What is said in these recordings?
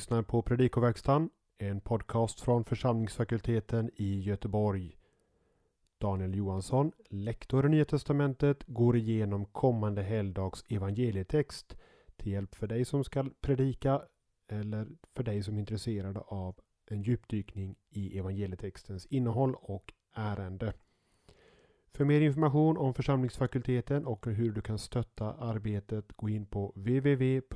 lyssnar på Predikoverkstan, en podcast från församlingsfakulteten i Göteborg. Daniel Johansson, lektor i Nya Testamentet, går igenom kommande helgdags evangelietext till hjälp för dig som ska predika eller för dig som är intresserad av en djupdykning i evangelietextens innehåll och ärende. För mer information om församlingsfakulteten och hur du kan stötta arbetet gå in på www.ffg.se.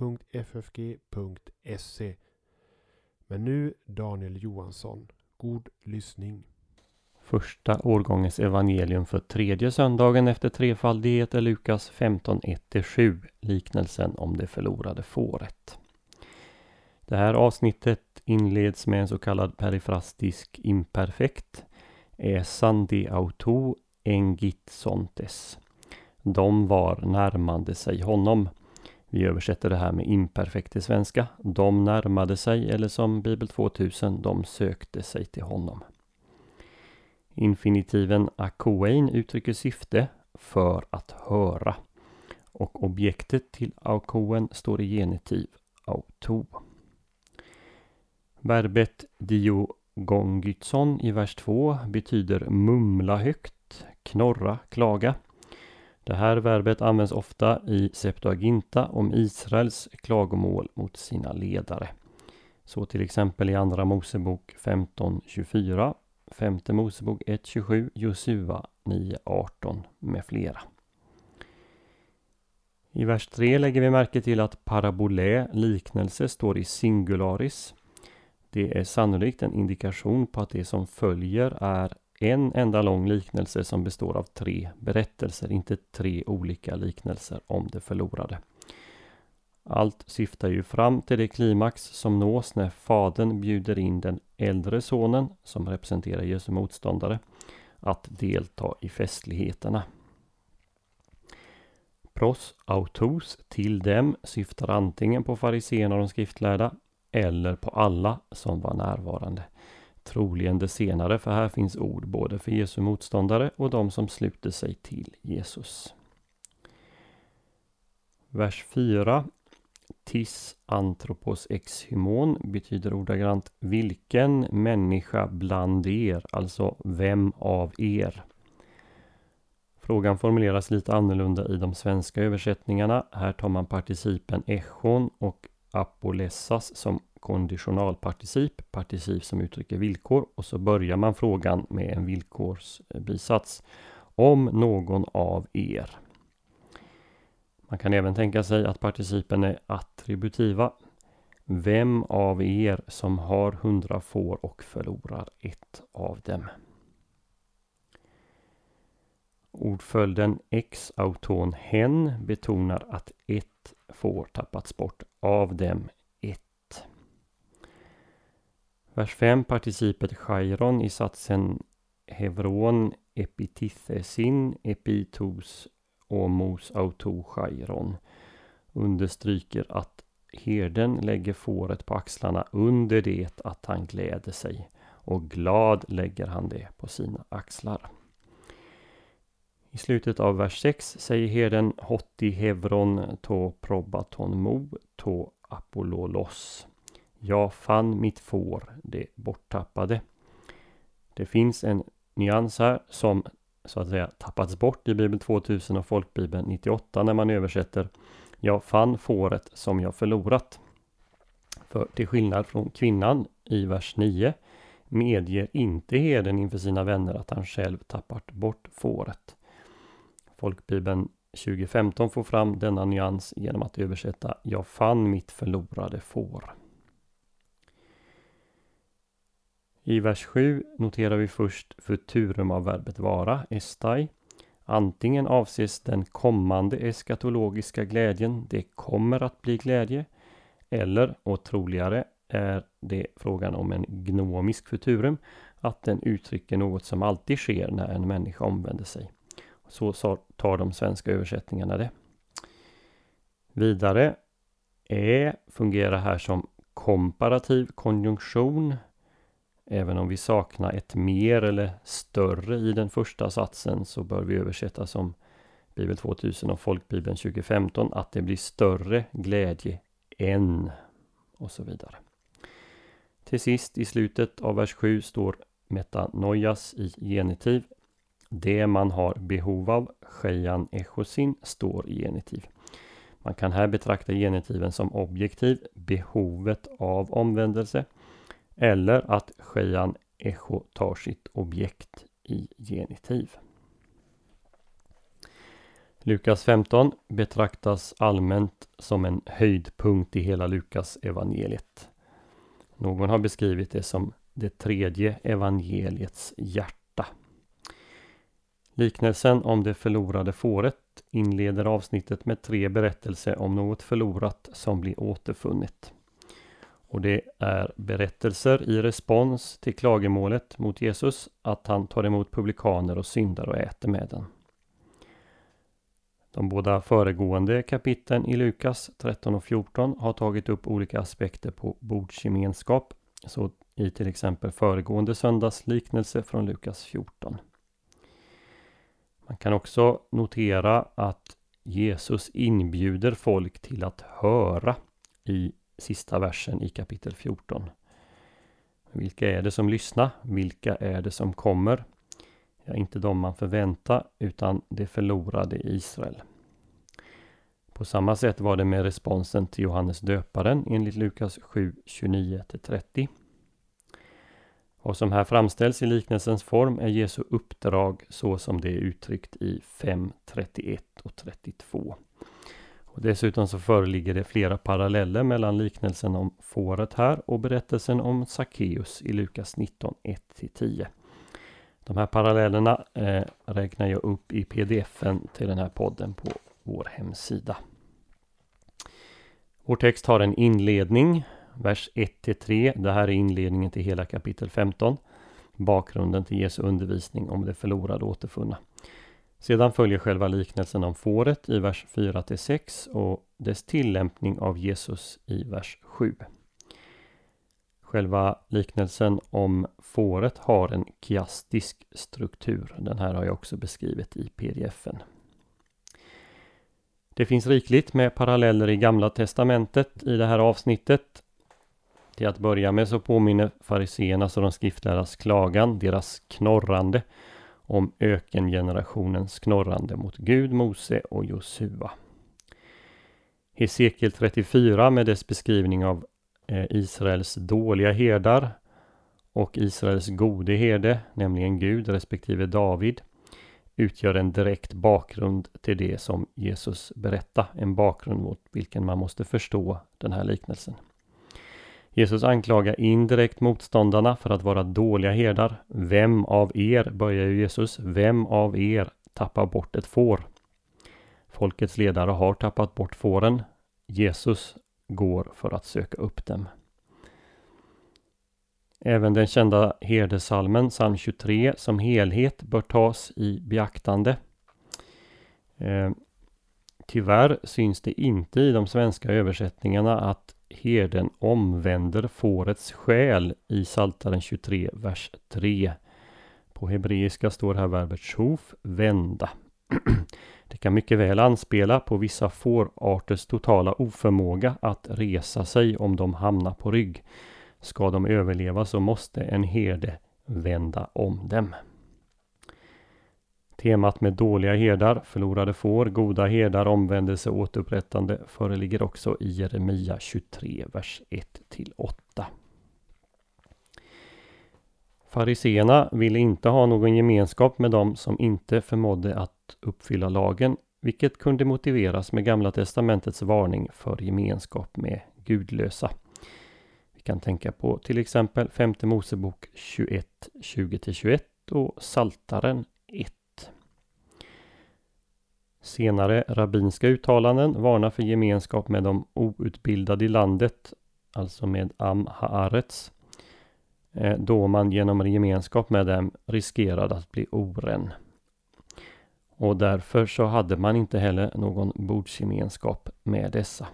Men nu Daniel Johansson. God lyssning. Första årgångens evangelium för tredje söndagen efter trefaldighet är Lukas 15, 1-7, liknelsen om det förlorade fåret. Det här avsnittet inleds med en så kallad perifrastisk imperfekt. E Äsan de auto engitsontes. De var närmande sig honom. Vi översätter det här med imperfekt till svenska. De närmade sig, eller som Bibel 2000, de sökte sig till honom. Infinitiven akoein uttrycker syfte för att höra. Och objektet till akoen står i genitiv auto. Verbet diogongytson i vers 2 betyder mumla högt, knorra, klaga. Det här verbet används ofta i Septuaginta om Israels klagomål mot sina ledare. Så till exempel i Andra Mosebok 15.24, Femte Mosebok 1.27, Josua 9.18 med flera. I vers 3 lägger vi märke till att parabolä, liknelse, står i singularis. Det är sannolikt en indikation på att det som följer är en enda lång liknelse som består av tre berättelser, inte tre olika liknelser om det förlorade. Allt syftar ju fram till det klimax som nås när fadern bjuder in den äldre sonen, som representerar Jesu motståndare, att delta i festligheterna. Pros autos till dem syftar antingen på fariséerna och de skriftlärda eller på alla som var närvarande. Troligen det senare, för här finns ord både för Jesu motståndare och de som sluter sig till Jesus. Vers 4 Tis antropos ex hymon betyder ordagrant vilken människa bland er, alltså vem av er? Frågan formuleras lite annorlunda i de svenska översättningarna. Här tar man participen echon och apolessas som konditionalparticip, particip som uttrycker villkor och så börjar man frågan med en villkorsbisats. Om någon av er. Man kan även tänka sig att participen är attributiva. Vem av er som har hundra får och förlorar ett av dem? Ordföljden ex auton hen betonar att ett får tappats bort av dem. Vers 5 participet chairon i satsen hevron epitithesin epitos omos auto chairon understryker att herden lägger fåret på axlarna under det att han gläder sig och glad lägger han det på sina axlar. I slutet av vers 6 säger herden Hotti Hevron to probaton mo to apololos. Jag fann mitt får, det borttappade. Det finns en nyans här som så att säga tappats bort i Bibel 2000 och Folkbibeln 98 när man översätter Jag fann fåret som jag förlorat. För till skillnad från kvinnan i vers 9 medger inte herden inför sina vänner att han själv tappat bort fåret. Folkbibeln 2015 får fram denna nyans genom att översätta Jag fann mitt förlorade får. I vers 7 noterar vi först futurum av verbet vara, estai. Antingen avses den kommande eskatologiska glädjen, det kommer att bli glädje. Eller, och troligare, är det frågan om en gnomisk futurum, att den uttrycker något som alltid sker när en människa omvänder sig. Så tar de svenska översättningarna det. Vidare, Ä fungerar här som komparativ konjunktion. Även om vi saknar ett mer eller större i den första satsen så bör vi översätta som Bibel 2000 och Folkbibeln 2015 att det blir större glädje än och så vidare. till sist i slutet av vers 7 står metanoias i genitiv. Det man har behov av, shejan echosin, står i genitiv. Man kan här betrakta genitiven som objektiv, behovet av omvändelse, eller att shejan echo tar sitt objekt i genitiv. Lukas 15 betraktas allmänt som en höjdpunkt i hela Lukas evangeliet. Någon har beskrivit det som det tredje evangeliets hjärta. Liknelsen om det förlorade fåret inleder avsnittet med tre berättelser om något förlorat som blir återfunnet. Och det är berättelser i respons till klagomålet mot Jesus att han tar emot publikaner och syndare och äter med dem. De båda föregående kapitlen i Lukas 13 och 14 har tagit upp olika aspekter på bordsgemenskap. Så i till exempel föregående söndags liknelse från Lukas 14. Man kan också notera att Jesus inbjuder folk till att höra i sista versen i kapitel 14. Vilka är det som lyssnar? Vilka är det som kommer? Ja, inte de man förväntar utan det förlorade Israel. På samma sätt var det med responsen till Johannes döparen enligt Lukas 7, 29-30. Vad som här framställs i liknelsens form är Jesu uppdrag så som det är uttryckt i 5, 31 och 32. Och dessutom så föreligger det flera paralleller mellan liknelsen om fåret här och berättelsen om Sackeus i Lukas 19, 1-10. De här parallellerna eh, räknar jag upp i pdfen till den här podden på vår hemsida. Vår text har en inledning, vers 1-3. Det här är inledningen till hela kapitel 15. Bakgrunden till Jesu undervisning om det förlorade återfunna. Sedan följer själva liknelsen om fåret i vers 4-6 och dess tillämpning av Jesus i vers 7. Själva liknelsen om fåret har en kiastisk struktur. Den här har jag också beskrivit i pdfen. Det finns rikligt med paralleller i Gamla Testamentet i det här avsnittet. Till att börja med så påminner fariseernas och de skriftlärdas klagan, deras knorrande, om ökengenerationens knorrande mot Gud, Mose och Josua. Hesekiel 34 med dess beskrivning av eh, Israels dåliga herdar och Israels gode herde, nämligen Gud respektive David, utgör en direkt bakgrund till det som Jesus berättar. En bakgrund mot vilken man måste förstå den här liknelsen. Jesus anklagar indirekt motståndarna för att vara dåliga herdar. Vem av er, börjar ju Jesus, vem av er tappar bort ett får? Folkets ledare har tappat bort fåren. Jesus går för att söka upp dem. Även den kända herdesalmen, psalm 23, som helhet bör tas i beaktande. Eh, tyvärr syns det inte i de svenska översättningarna att herden omvänder fårets själ i Saltaren 23, vers 3. På hebreiska står här verbet shof, vända. Det kan mycket väl anspela på vissa fårarters totala oförmåga att resa sig om de hamnar på rygg. Ska de överleva så måste en herde vända om dem. Temat med dåliga herdar, förlorade får, goda herdar, omvändelse och återupprättande föreligger också i Jeremia 23, vers 1-8. Fariseerna ville inte ha någon gemenskap med dem som inte förmådde att uppfylla lagen, vilket kunde motiveras med Gamla Testamentets varning för gemenskap med gudlösa Vi kan tänka på till exempel femte Mosebok 21, 20-21 och Saltaren 1. Senare rabbinska uttalanden varnar för gemenskap med de outbildade i landet, alltså med Am Haaretz, eh, då man genom gemenskap med dem riskerade att bli oren. Och därför så hade man inte heller någon bordsgemenskap med dessa.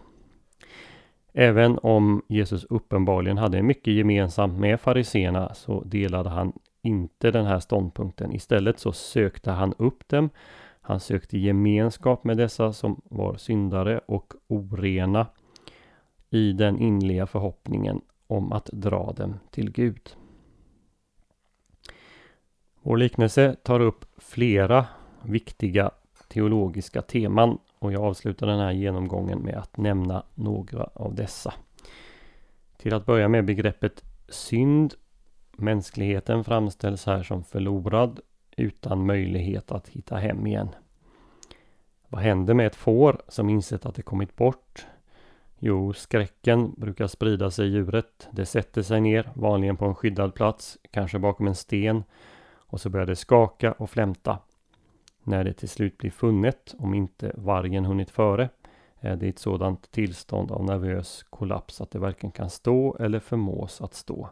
Även om Jesus uppenbarligen hade mycket gemensamt med fariseerna så delade han inte den här ståndpunkten. Istället så sökte han upp dem. Han sökte gemenskap med dessa som var syndare och orena i den inliga förhoppningen om att dra dem till Gud. Vår liknelse tar upp flera viktiga teologiska teman och jag avslutar den här genomgången med att nämna några av dessa. Till att börja med begreppet synd. Mänskligheten framställs här som förlorad utan möjlighet att hitta hem igen. Vad händer med ett får som insett att det kommit bort? Jo, skräcken brukar sprida sig i djuret. Det sätter sig ner, vanligen på en skyddad plats, kanske bakom en sten och så börjar det skaka och flämta. När det till slut blir funnet, om inte vargen hunnit före, är det ett sådant tillstånd av nervös kollaps att det varken kan stå eller förmås att stå.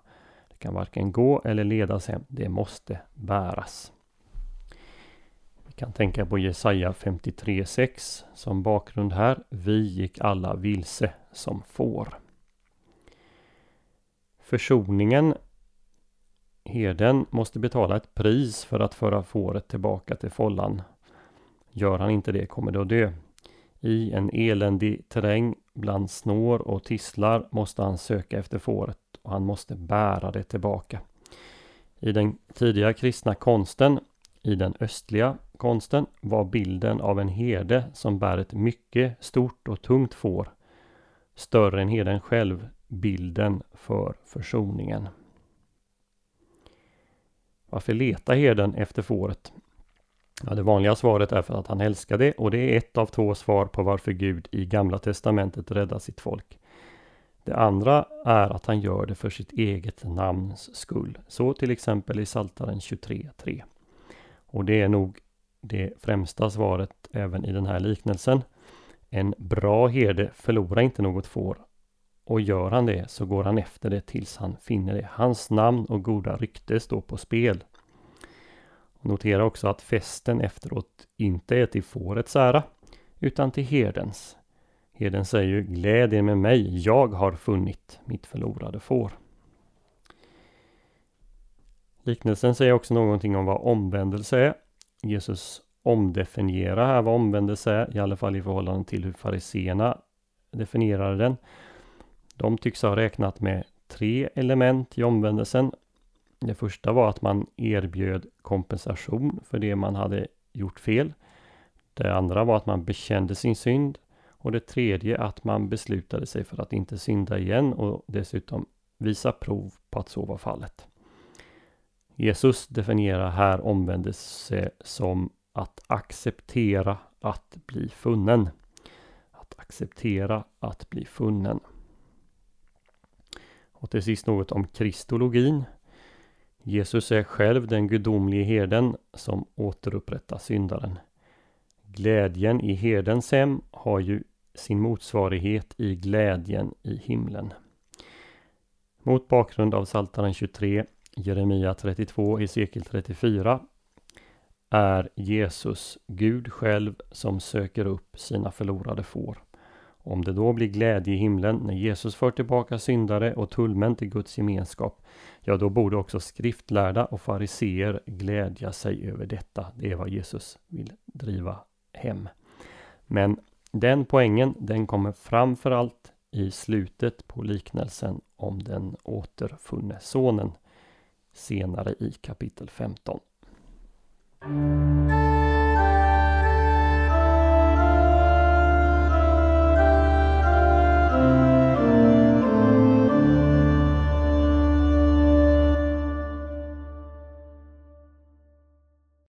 Det kan varken gå eller ledas hem, det måste bäras. Vi kan tänka på Jesaja 53.6 som bakgrund här. Vi gick alla vilse som får. Försoningen Herden måste betala ett pris för att föra fåret tillbaka till follan. Gör han inte det kommer det att dö. I en eländig terräng bland snår och tisslar måste han söka efter fåret och han måste bära det tillbaka. I den tidiga kristna konsten, i den östliga konsten, var bilden av en herde som bär ett mycket stort och tungt får större än herden själv bilden för försoningen. Varför letar herden efter fåret? Ja, det vanliga svaret är för att han älskar det och det är ett av två svar på varför Gud i Gamla Testamentet räddar sitt folk. Det andra är att han gör det för sitt eget namns skull. Så till exempel i Saltaren 23.3. Och det är nog det främsta svaret även i den här liknelsen. En bra herde förlorar inte något får och gör han det så går han efter det tills han finner det. Hans namn och goda rykte står på spel. Notera också att festen efteråt inte är till fårets ära utan till herdens. Herden säger ju Gläd er med mig, jag har funnit mitt förlorade får. Liknelsen säger också någonting om vad omvändelse är. Jesus omdefinierar här vad omvändelse är, i alla fall i förhållande till hur fariseerna definierade den. De tycks ha räknat med tre element i omvändelsen. Det första var att man erbjöd kompensation för det man hade gjort fel. Det andra var att man bekände sin synd. Och det tredje att man beslutade sig för att inte synda igen och dessutom visa prov på att så var fallet. Jesus definierar här omvändelse som att acceptera att bli funnen. Att acceptera att bli funnen. Och till sist något om kristologin. Jesus är själv den gudomlige herden som återupprättar syndaren. Glädjen i herdens hem har ju sin motsvarighet i glädjen i himlen. Mot bakgrund av Psaltaren 23, Jeremia 32, Hesekiel 34 är Jesus Gud själv som söker upp sina förlorade får. Om det då blir glädje i himlen när Jesus för tillbaka syndare och tullmän till Guds gemenskap, ja då borde också skriftlärda och fariseer glädja sig över detta. Det är vad Jesus vill driva hem. Men den poängen, den kommer framför allt i slutet på liknelsen om den återfunne sonen senare i kapitel 15.